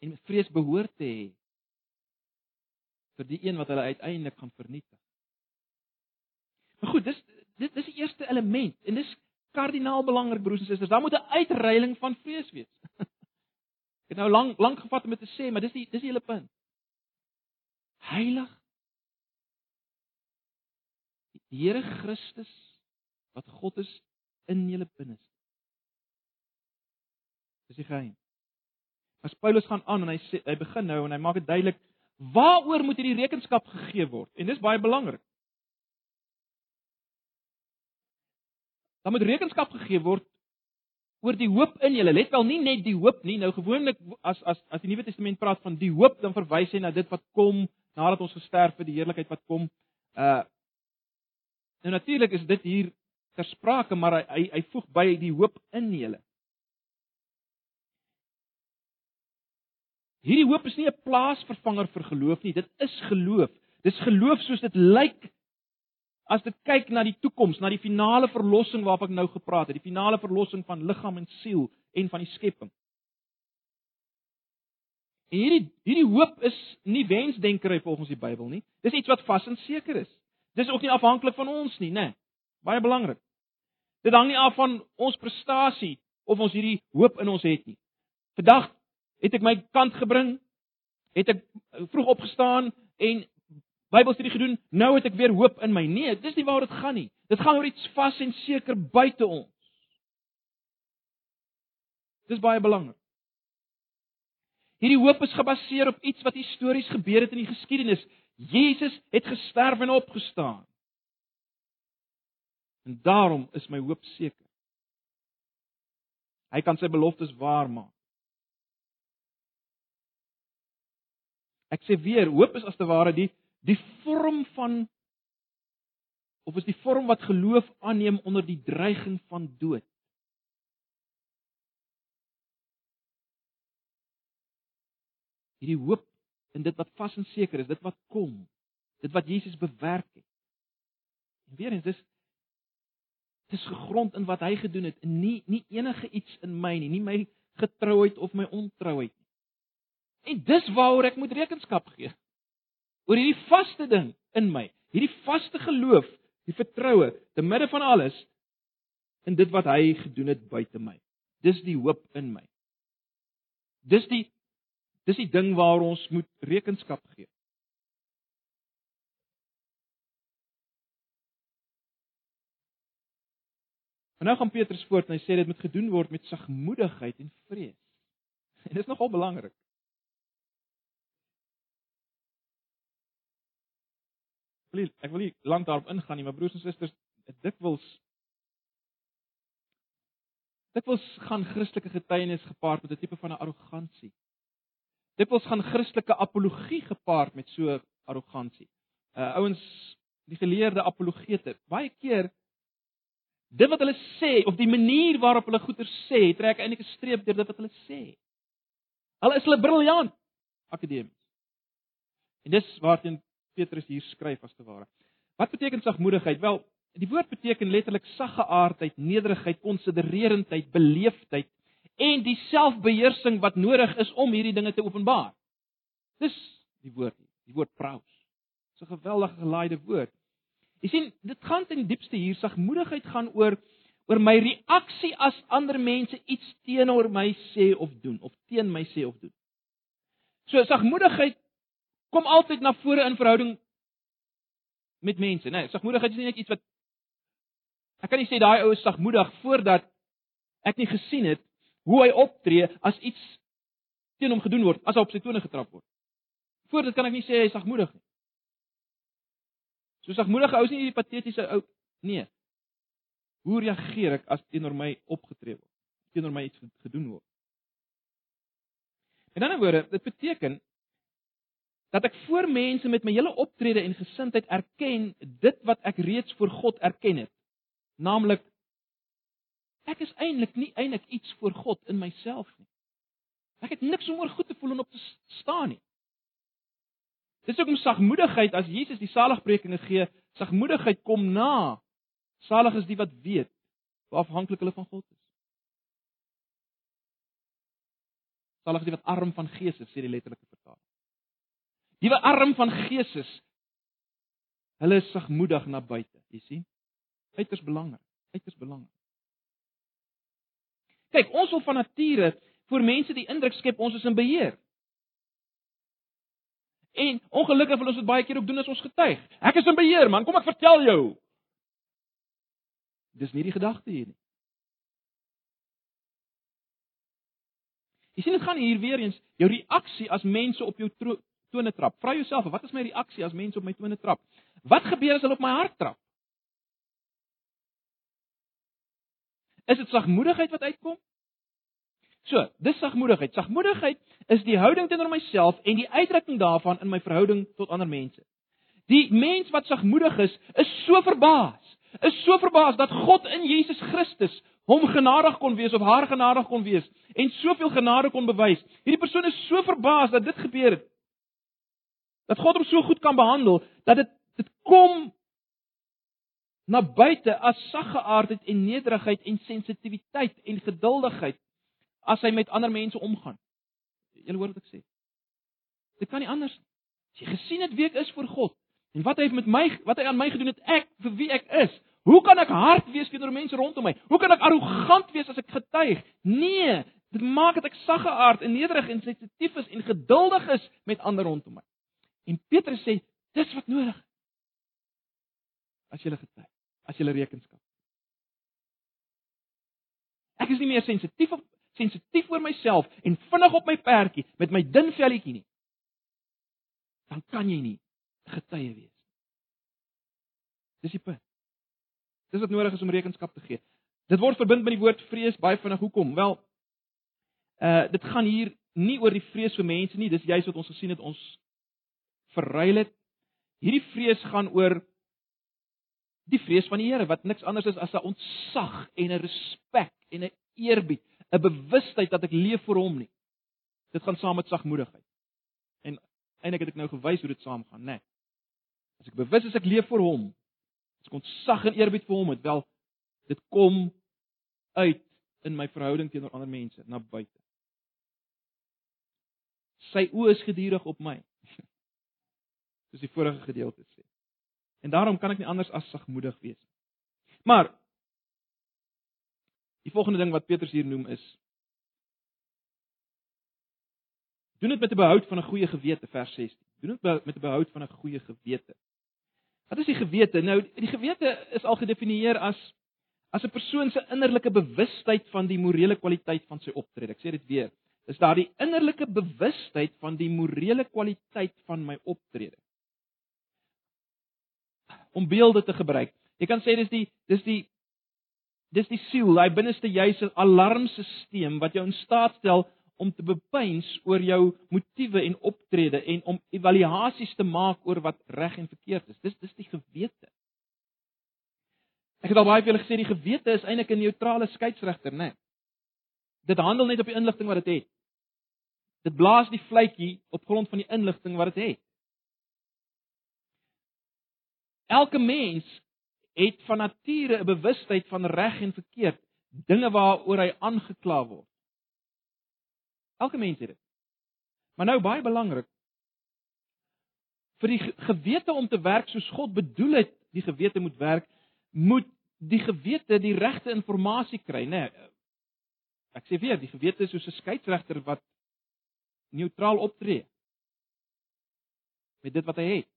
En vrees behoort te hê vir die een wat hulle uiteindelik gaan vernietig. Goed, dis dit dis die eerste element en dis kardinaal belangrik broers en susters. Daar moet 'n uitreiling van vrees wees. Ek het nou lank lank gevat om dit te sê, maar dis die dis die hele punt. Heilig. Die Here Christus wat God is in julle binneste. Dis die geheim. As Paulus gaan aan en hy sê hy begin nou en hy maak dit duidelik waaroor moet hierdie rekenskap gegee word? En dis baie belangrik. Dan moet rekenskap gegee word oor die hoop in julle. Let wel nie net die hoop nie. Nou gewoonlik as as as die Nuwe Testament praat van die hoop, dan verwys hy na dit wat kom nadat ons gesterf het, die heerlikheid wat kom. Uh Nou natuurlik is dit hier ter sprake, maar hy hy, hy voeg by die hoop in julle. Hierdie hoop is nie 'n plaasvervanger vir geloof nie, dit is geloof. Dis geloof soos dit lyk as dit kyk na die toekoms, na die finale verlossing waarop ek nou gepraat het, die finale verlossing van liggaam en siel en van die skepping. En hierdie hierdie hoop is nie wensdenkery volgens die Bybel nie. Dis iets wat vas en seker is. Dis ook nie afhanklik van ons nie, né? Nee. Baie belangrik. Dit hang nie af van ons prestasie of ons hierdie hoop in ons het nie. Vandag het ek my kant gebring, het ek vroeg opgestaan en Bybelstudie gedoen, nou het ek weer hoop in my. Nee, dis nie waar dit gaan nie. Dit gaan oor iets vas en seker buite ons. Dis baie belangrik. Hierdie hoop is gebaseer op iets wat histories gebeur het in die geskiedenis. Jesus het gesterf en opgestaan. En daarom is my hoop seker. Hy kan sy beloftes waarmaak. Ek sê weer, hoop is as te ware die die vorm van of is die vorm wat geloof aanneem onder die dreiging van dood. hierdie hoop in dit wat vas en seker is, dit wat kom, dit wat Jesus bewerk het. En weer eens dis dis gegrond in wat hy gedoen het, en nie nie enige iets in my nie, nie my getrouheid of my ontrouheid nie. En dis waaroor ek moet rekenskap gee. Oor hierdie vaste ding in my, hierdie vaste geloof, die vertroue te midde van alles in dit wat hy gedoen het buite my. Dis die hoop in my. Dis die Dis die ding waar ons moet rekenskap gee. En nou gaan Petrus voort en hy sê dit moet gedoen word met sagmoedigheid en vrees. En dit is nogal belangrik. Ek wil nie lank daarop ingaan nie, maar broers en susters, dit dikwels dikwels gaan Christelike getuienis gepaard met 'n tipe van 'n arrogansie. Dikwels gaan Christelike apologie gepaard met so arrogansie. Uh ouens, die geleerde apologete, baie keer dit wat hulle sê of die manier waarop hulle goeie sê, trek eintlik 'n streep deur dit wat hulle sê. Al is hulle briljant akademies. En dis waarteen Petrus hier skryf as te ware. Wat beteken sagmoedigheid? Wel, die woord beteken letterlik sagge aardheid, nederigheid, konsidererendheid, beleefdheid en die selfbeheersing wat nodig is om hierdie dinge te openbaar. Dis die woord, die woord praus. Dis 'n geweldige gelaaide woord. Jy sien, dit gaan ten diepste hier sagmoedigheid gaan oor oor my reaksie as ander mense iets teenoor my sê of doen of teen my sê of doen. So sagmoedigheid kom altyd na vore in verhouding met mense, né? Nee, sagmoedigheid is nie net iets wat ek kan nie sê daai ou is sagmoedig voordat ek nie gesien het hoe hy optree as iets teen hom gedoen word, as hy op sy tone getrap word. Voor dit kan ek nie sê hy is sagmoedig nie. So sagmoedige ou is nie die patetiese ou nee. Hoe reageer ek as teenoor my opgetree word? Teenoor my iets gedoen word? In 'n ander woorde, dit beteken dat ek voor mense met my hele optrede en gesindheid erken dit wat ek reeds voor God erken het, naamlik Ek is eintlik nie eintlik iets vir God in myself nie. Ek het niks om oor goed te voel en op te staan nie. Dis ook om sagmoedigheid as Jesus die saligprekinge gee, sagmoedigheid kom na. Salig is die wat weet hoe afhanklik hulle van God is. Salig is die wat arm van gees is, sê die letterlike vertaling. Die wat arm van gees is, hulle is sagmoedig na buite, jy sien? Uiters belangrik, uiters belangrik. Kyk, ons wil van nature vir mense die indruk skep ons is in beheer. En ongelukkig wil ons dit baie keer ook doen as ons getuig. Ek is in beheer, man, kom ek vertel jou. Dis nie die gedagte hier nie. Jy sien dit gaan hier weer eens jou reaksie as mense op jou tone trap. Vra jouself, wat is my reaksie as mense op my tone trap? Wat gebeur as hulle op my hart trap? Is dit sagmoedigheid wat uitkom? So, dis sagmoedigheid. Sagmoedigheid is die houding teenoor myself en die uitdrukking daarvan in my verhouding tot ander mense. Die mens wat sagmoedig is, is so verbaas. Is so verbaas dat God in Jesus Christus hom genadig kon wees of haar genadig kon wees en soveel genade kon bewys. Hierdie persoon is so verbaas dat dit gebeur het. Dat God hom so goed kan behandel dat dit dit kom na buite as saggeaardheid en nederigheid en sensitiwiteit en geduldigheid as hy met ander mense omgaan. Julle hoor wat ek sê. Dit kan nie anders nie. As jy gesien het wie ek is vir God en wat hy met my wat hy aan my gedoen het, ek vir wie ek is. Hoe kan ek hard wees teenoor mense rondom my? Hoe kan ek arrogant wees as ek getuig? Nee, dit maak dat ek sagge aard en nederig en sensitief is en geduldig is met ander rondom my. En Petrus sê, dis wat nodig. As jy getuig, as jy rekenskap. Ek is nie meer sensitief op sensitief oor myself en vinnig op my perdjie met my dun velletjie nie. Dan kan jy nie getuie wees. Dis die punt. Dis wat nodig is om rekenskap te gee. Dit word verbind met die woord vrees baie vinnig. Hoekom? Wel, uh dit gaan hier nie oor die vrees vir mense nie, dis juist wat ons gesien het ons verruil het. Hierdie vrees gaan oor die vrees van die Here wat niks anders is as 'n ontzag en 'n respek en 'n eerbied, 'n bewustheid dat ek leef vir hom nie. Dit gaan saam met sagmoedigheid. En eintlik het ek nou gewys hoe dit saamgaan, né? Nee. As ek bewus is ek leef vir hom, as ek ontzag en eerbied vir hom het, wel dit kom uit in my verhouding teenoor ander mense na buite. Sy oë is gedurig op my. Soos die vorige gedeelte sê. En daarom kan ek nie anders as sagmoedig wees nie. Maar die volgende ding wat Petrus hier noem is doen dit met 'n behoud van 'n goeie gewete vers 16. Doen dit met 'n behoud van 'n goeie gewete. Wat is die gewete? Nou die gewete is al gedefinieer as as 'n persoon se innerlike bewustheid van die morele kwaliteit van sy optrede. Ek sê dit weer. Is daar die innerlike bewustheid van die morele kwaliteit van my optrede? Om beelde te gebruik. Jy kan sê dis die dis die dis die siel, daai binneste jyse alarmstelsel wat jou in staat stel om te bepeins oor jou motiewe en optrede en om evaluasies te maak oor wat reg en verkeerd is. Dis dis die gewete. Ek het al baie vir julle gesê die gewete is eintlik 'n neutrale skeieregter, né? Nee. Dit handel net op die inligting wat dit het. Dit blaas die vletjie op grond van die inligting wat dit het. Elke mens het van nature 'n bewustheid van reg en verkeerd, dinge waaroor hy aangekla word. Elke mens het dit. Maar nou baie belangrik vir die gewete om te werk soos God bedoel het, die gewete moet werk, moet die gewete die regte inligting kry, né? Nee, ek sê weer, die gewete is soos 'n skeieregter wat neutraal optree met dit wat hy het.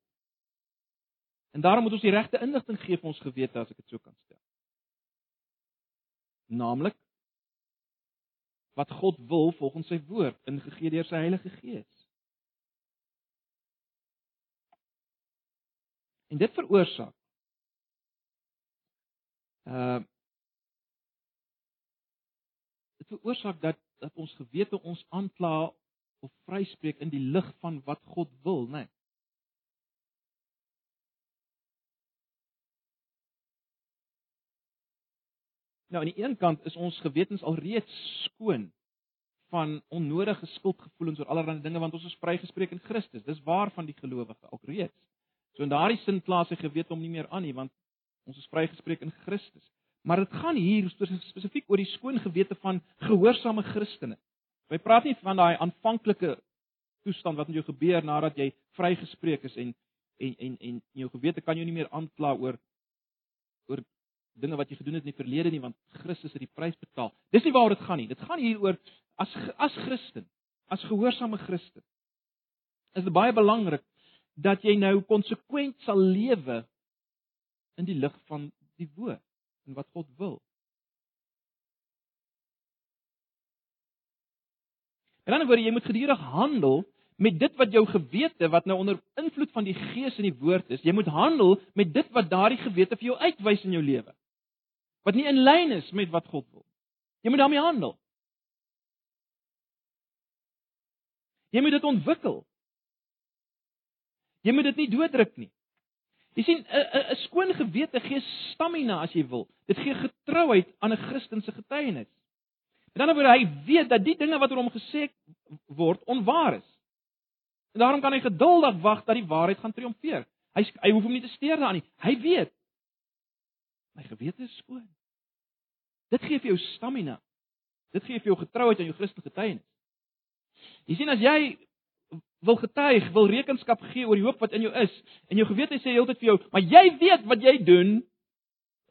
En daarom moet ons die regte inligting gee vir ons gewete as ek dit so kan stel. Naamlik wat God wil volgens sy woord ingegee deur sy Heilige Gees. En dit veroorsaak uh dit veroorsaak dat dat ons gewete ons aankla of vryspreek in die lig van wat God wil, né? Nee. Nou aan die een kant is ons gewetens alreeds skoon van onnodige skuldgevoelens oor allerlei dinge want ons is vrygespreek in Christus. Dis waar van die gelowige alreeds. So in daardie sin plaas hy gewete om nie meer aan nie want ons is vrygespreek in Christus. Maar dit gaan hier spesifiek oor die skoon gewete van gehoorsame Christene. Hy praat nie van daai aanvanklike toestand wat met jou gebeur nadat jy vrygespreek is en en en en jou gewete kan jou nie meer aankla oor oor dinge wat jy gedoen het in die verlede nie want Christus het die prys betaal. Dis nie waaroor dit gaan nie. Dit gaan hier oor as as Christen, as gehoorsame Christen. Is dit baie belangrik dat jy nou konsekwent sal lewe in die lig van die woord en wat God wil. En dan word jy moet gedurig handel met dit wat jou gewete wat nou onder invloed van die gees en die woord is, jy moet handel met dit wat daardie gewete vir jou uitwys in jou lewe wat nie in lyn is met wat God wil. Jy moet daarmee handel. Jy moet dit ontwikkel. Jy moet dit nie dooddruk nie. Jy sien 'n skoon gewete gee stamina as jy wil. Dit gee getrouheid aan 'n Christelike getuienis. Met ander woorde, hy weet dat die dinge wat oor hom gesê word onwaar is. En daarom kan hy geduldig wag dat die waarheid gaan triomfeer. Hy hy hoef hom nie te steur daaraan nie. Hy weet My gewete is skoon. Dit gee vir jou stamina. Dit gee vir jou getrouheid aan jou Christelike getuienis. Jy sien as jy wil getuig, wil rekenskap gee oor die hoop wat in jou is. En jou gewete sê heeltyd vir jou, maar jy weet wat jy doen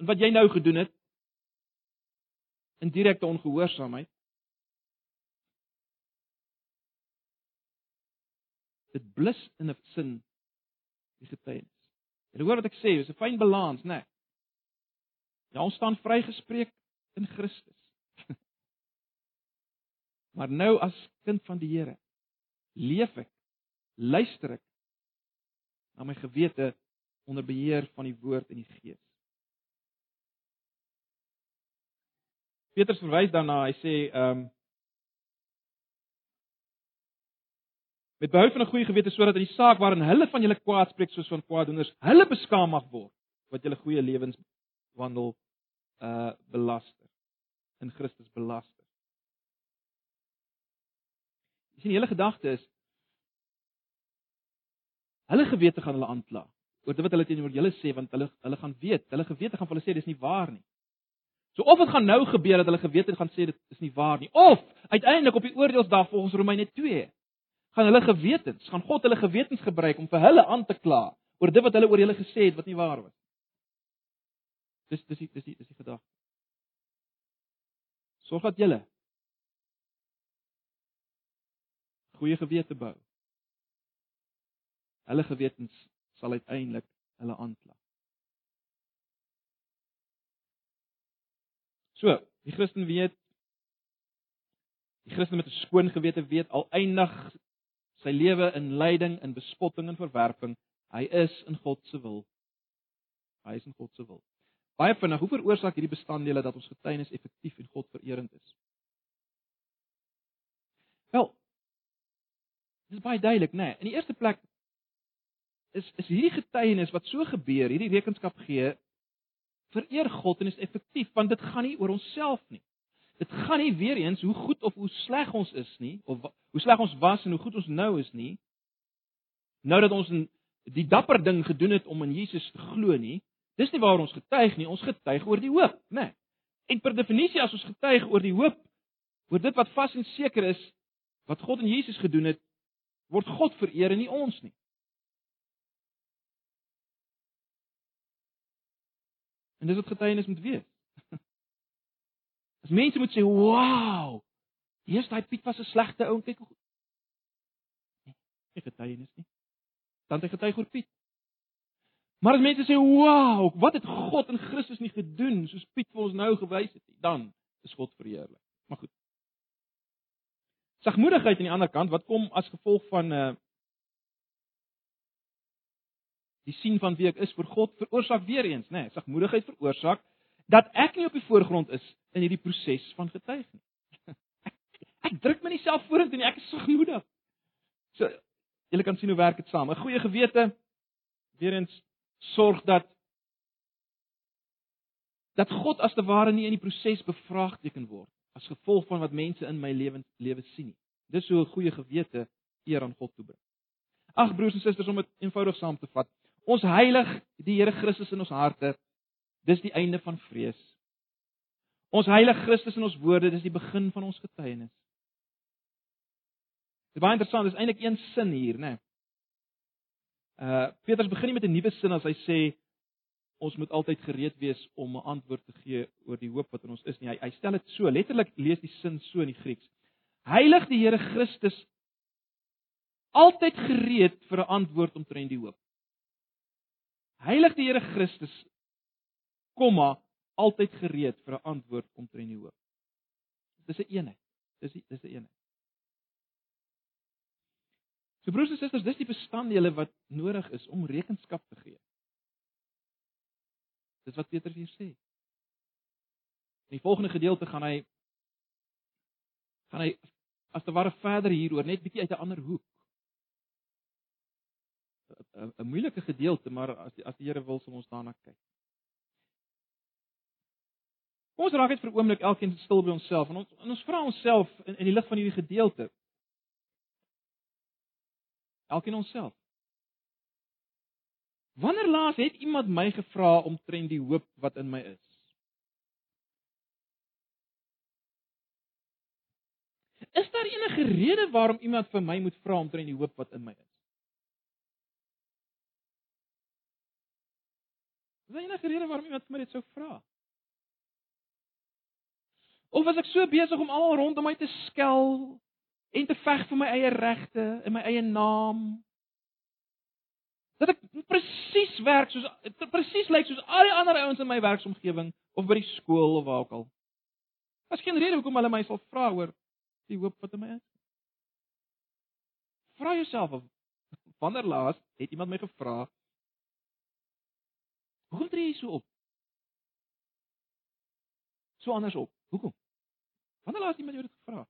en wat jy nou gedoen het in direkte ongehoorsaamheid. Dit blus in 'n sin die getuienis. Jy hoor wat ek sê, dis 'n fyn balans, né? Nee. Ja, ons staan vrygespreek in Christus. maar nou as kind van die Here leef ek, luister ek na my gewete onder beheer van die woord en die gees. Petrus verwys daarna, hy sê ehm um, met behou van 'n goeie gewete sodat in die saak waarin hulle van julle kwaad spreek soos van kwaaddoeners, hulle beskaam mag word wat julle goeie lewenswandel uh belaster in Christus belaster. Sien die hele gedagte is hulle gewete gaan hulle aankla oor dit wat hulle teenoor julle sê want hulle hulle gaan weet, hulle gewete gaan vir hulle sê dis nie waar nie. So of dit gaan nou gebeur dat hulle gewete gaan sê dit is nie waar nie of uiteindelik op die oordeelsdag volgens Romeine 2 gaan hulle gewetens, gaan God hulle gewetens gebruik om vir hulle aan te kla oor dit wat hulle oor hulle gesê het wat nie waar was. Dis dis dis dis die gedagte. Sorg dat julle goeie gewete bou. Hulle gewetens sal uiteindelik hulle aankla. So, die Christen weet die Christen met 'n skoon gewete weet al eindig sy lewe in lyding en bespotting en verwerping, hy is in God se wil. Hy is in God se wil. Baie vinnig, hoe veroorsaak hierdie bestanddele dat ons getuienis effektief en God vererend is? Wel, dit is baie duidelik, né? Nee. In die eerste plek is is hierdie getuienis wat so gebeur, hierdie rekenskap gee, vereer God en is effektief want dit gaan nie oor onsself nie. Dit gaan nie weer eens hoe goed of hoe sleg ons is nie of hoe sleg ons was en hoe goed ons nou is nie. Nou dat ons die dapper ding gedoen het om in Jesus te glo nie, dis nie waar ons getuig nie, ons getuig oor die hoop, né? Nee. En per definisie as ons getuig oor die hoop, oor dit wat vas en seker is wat God in Jesus gedoen het, word God vereer en nie ons nie. En dis wat getuienis moet wees. Mense moet sê, "Wow! Hier's daai Piet was 'n slegte ou, kyk hoe goed." Nee, getuienis nie. Dan hy getuig oor Piet. Maar as mense sê, "Wow, wat het God in Christus nie gedoen soos Piet vir ons nou gewys het nie," dan is God verheerlik. Maar goed. Sagmoedigheid aan die ander kant wat kom as gevolg van 'n uh, eh, die sien van wie ek is vir God veroorsaak weer eens, nê, nee, sagmoedigheid veroorsaak dat ek nie op die voorgrond is in hierdie proses van getuig nie. Ek, druk my nie self vorentoe nie, ek is sagmoedig. So julle kan sien hoe werk dit saam. 'n Goeie gewete weer eens sorg dat dat God as te ware nie in die proses bevraagteken word as gevolg van wat mense in my lewe lewe sien nie. Dis so 'n goeie gewete eer aan God toebring. Ag broers en susters om dit eenvoudig saam te vat. Ons heilig die Here Christus in ons harte Dis die einde van vrees. Ons heilige Christus in ons woorde, dis die begin van ons getuienis. Dit is baie interessant, dis eintlik een sin hier, né? Nee. Uh Petrus begin nie met 'n nuwe sin as hy sê ons moet altyd gereed wees om 'n antwoord te gee oor die hoop wat in ons is nie. Hy, hy stel dit so, letterlik lees die sin so in die Grieks. Heilig die Here Christus altyd gereed vir 'n antwoord omtrent die hoop. Heilig die Here Christus komma altyd gereed vir 'n antwoord omtrent die hoop. Dis 'n eenheid. Dis die, dis 'n eenheid. So broers en susters, dis die bestanddele wat nodig is om rekenskap te gee. Dis wat Petrus hier sê. In die volgende gedeelte gaan hy gaan hy as te ware verder hieroor net bietjie uit 'n ander hoek. 'n moeilike gedeelte, maar as die, as die Here wil, sal ons daarna kyk. Kom ons raak net vir 'n oomblik elkeen stil by onsself en ons en ons vra onsself in, in die lig van hierdie gedeelte. Elkeen onsself. Wanneer laas het iemand my gevra omtrent die hoop wat in my is? Is daar enige rede waarom iemand vir my moet vra om teen die hoop wat in my is? Is daar enige rede waarom iemand vir my dit sou vra? Of was ek so besig om almal rondom my te skel en te veg vir my eie regte en my eie naam? Dat ek presies werk soos presies lyk soos al die ander ouens in my werksomgewing of by die skool of waar ook al. Daar's geen rede hoekom hulle my sal vra oor die hoop wat in my is. Vra jouself of wanneer laas het iemand my gevra Hoekom tree jy so op? So anders op. Hoekom? Wanneer laat iemand jou dit gevra?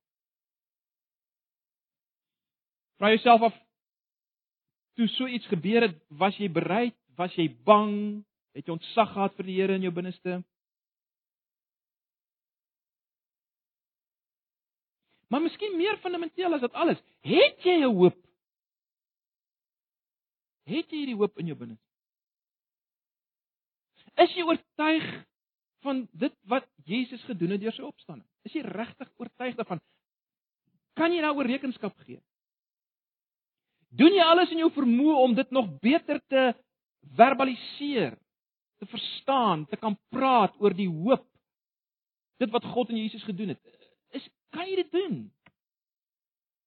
Vra jouself af toe so iets gebeur het, was jy bereid? Was jy bang? Het jy ontzag gehad vir die Here in jou binneste? Maar miskien meer fundamenteel as dit alles, het jy 'n hoop? Het jy hierdie hoop in jou binneste? Is jy oortuig van dit wat Jesus gedoen het deur sy opstanding? Is jy regtig oortuig daarvan? Kan jy daaroor rekenskap gee? Doen jy alles in jou vermoë om dit nog beter te verbaliseer, te verstaan, te kan praat oor die hoop dit wat God in Jesus gedoen het? Is kan jy dit doen?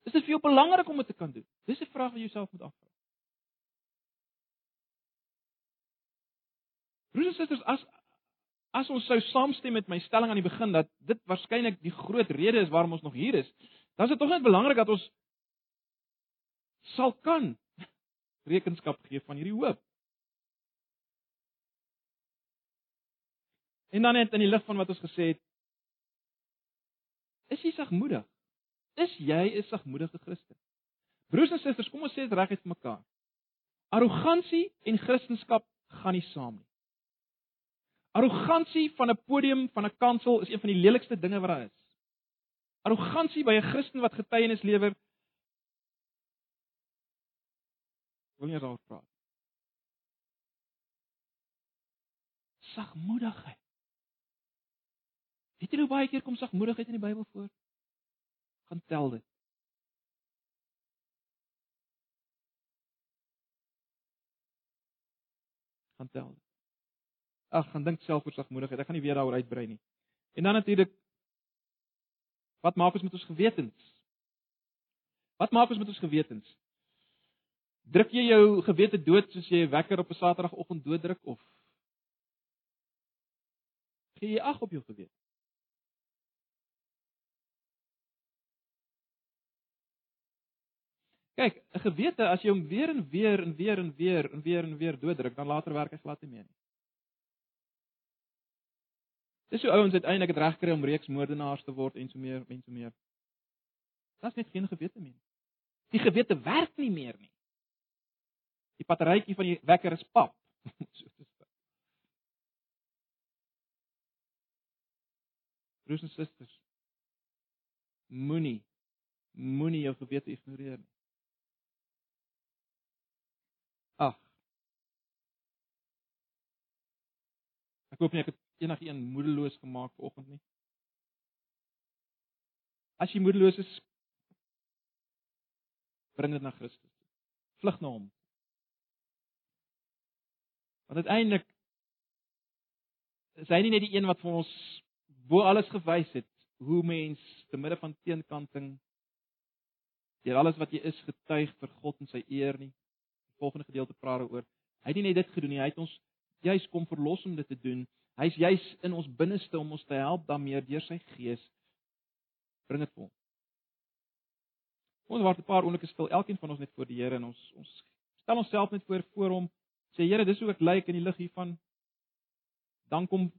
Is dit vir jou belangrik om dit te kan doen? Dis 'n vraag wat jy jouself moet afvra. Broers en susters, as as ons sou saamstem met my stelling aan die begin dat dit waarskynlik die groot rede is waarom ons nog hier is, dan is dit tog net belangrik dat ons sal kan rekenskap gee van hierdie hoop. En dan net in die lig van wat ons gesê het, is jy sagmoedig? Is jy 'n sagmoedige Christen? Broers en susters, kom ons sê dit reguit vir mekaar. Arrogansie en Christendom gaan nie saam nie. Arrogansie van 'n podium, van 'n kansel is een van die lelikste dinge wat daar is. Arrogansie by 'n Christen wat getuienis lewer. Wil nie daaroor praat. Sagmoedigheid. Weet jy hoe baie keer kom sagmoedigheid in die Bybel voor? Gaan tel dit. Gaan tel. Ag, gaan dink self oor sagmoedigheid. Ek gaan nie weer daaroor uitbrei nie. En dan natuurlik wat maak ons met ons gewetens? Wat maak ons met ons gewetens? Druk jy jou gewete dood soos jy 'n wekker op 'n Saterdagoggend dooddruk of gee jy ag op jou gewete? Kyk, 'n gewete as jy hom weer en weer en weer en weer en weer en weer dooddruk, dan later werk hy glad nie meer nie. Dis hoe ouens uiteindelik het reg kry om reeks moordenaars te word en so meer en so meer. Daar's net geen gewete meer. Die gewete werk nie meer nie. Die batterytjie van die wekker is pap. Broers en susters, moenie moenie jou gewete ignoreer nie. Ag. Ek hoop nie ek het enigiemand moedeloos gemaak vanoggend nie. As jy moedeloos is, bring dit na Christus. Vlug na hom. Want uiteindelik is hy nie net die een wat vir ons bo alles gewys het hoe mens te midde van teenkanting deur alles wat jy is getuig vir God en sy eer nie. Die volgende gedeelte praat daaroor. Hy het nie net dit gedoen nie, hy het ons juis kom verlos om dit te doen Hy's juis in ons binneste om ons te help daarmee deur sy gees. Bring dit vir hom. Ons word 'n paar oomblikke stil, elkeen van ons net voor die Here en ons ons stel onsself net voor voor hom. Sê Here, dis hoe ek lyk in die lig hiervan. Dan kom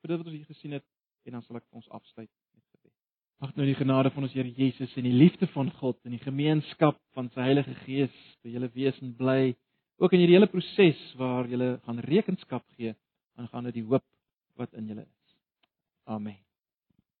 vir dit wat ons hier gesien het en dan sal ek ons afsluit met gebed. Mag nou die genade van ons Here Jesus en die liefde van God en die gemeenskap van sy Heilige Gees by julle wesen bly ook in hierdie hele proses waar julle gaan rekenskap gee aangaande die hoop wat in julle is. Amen.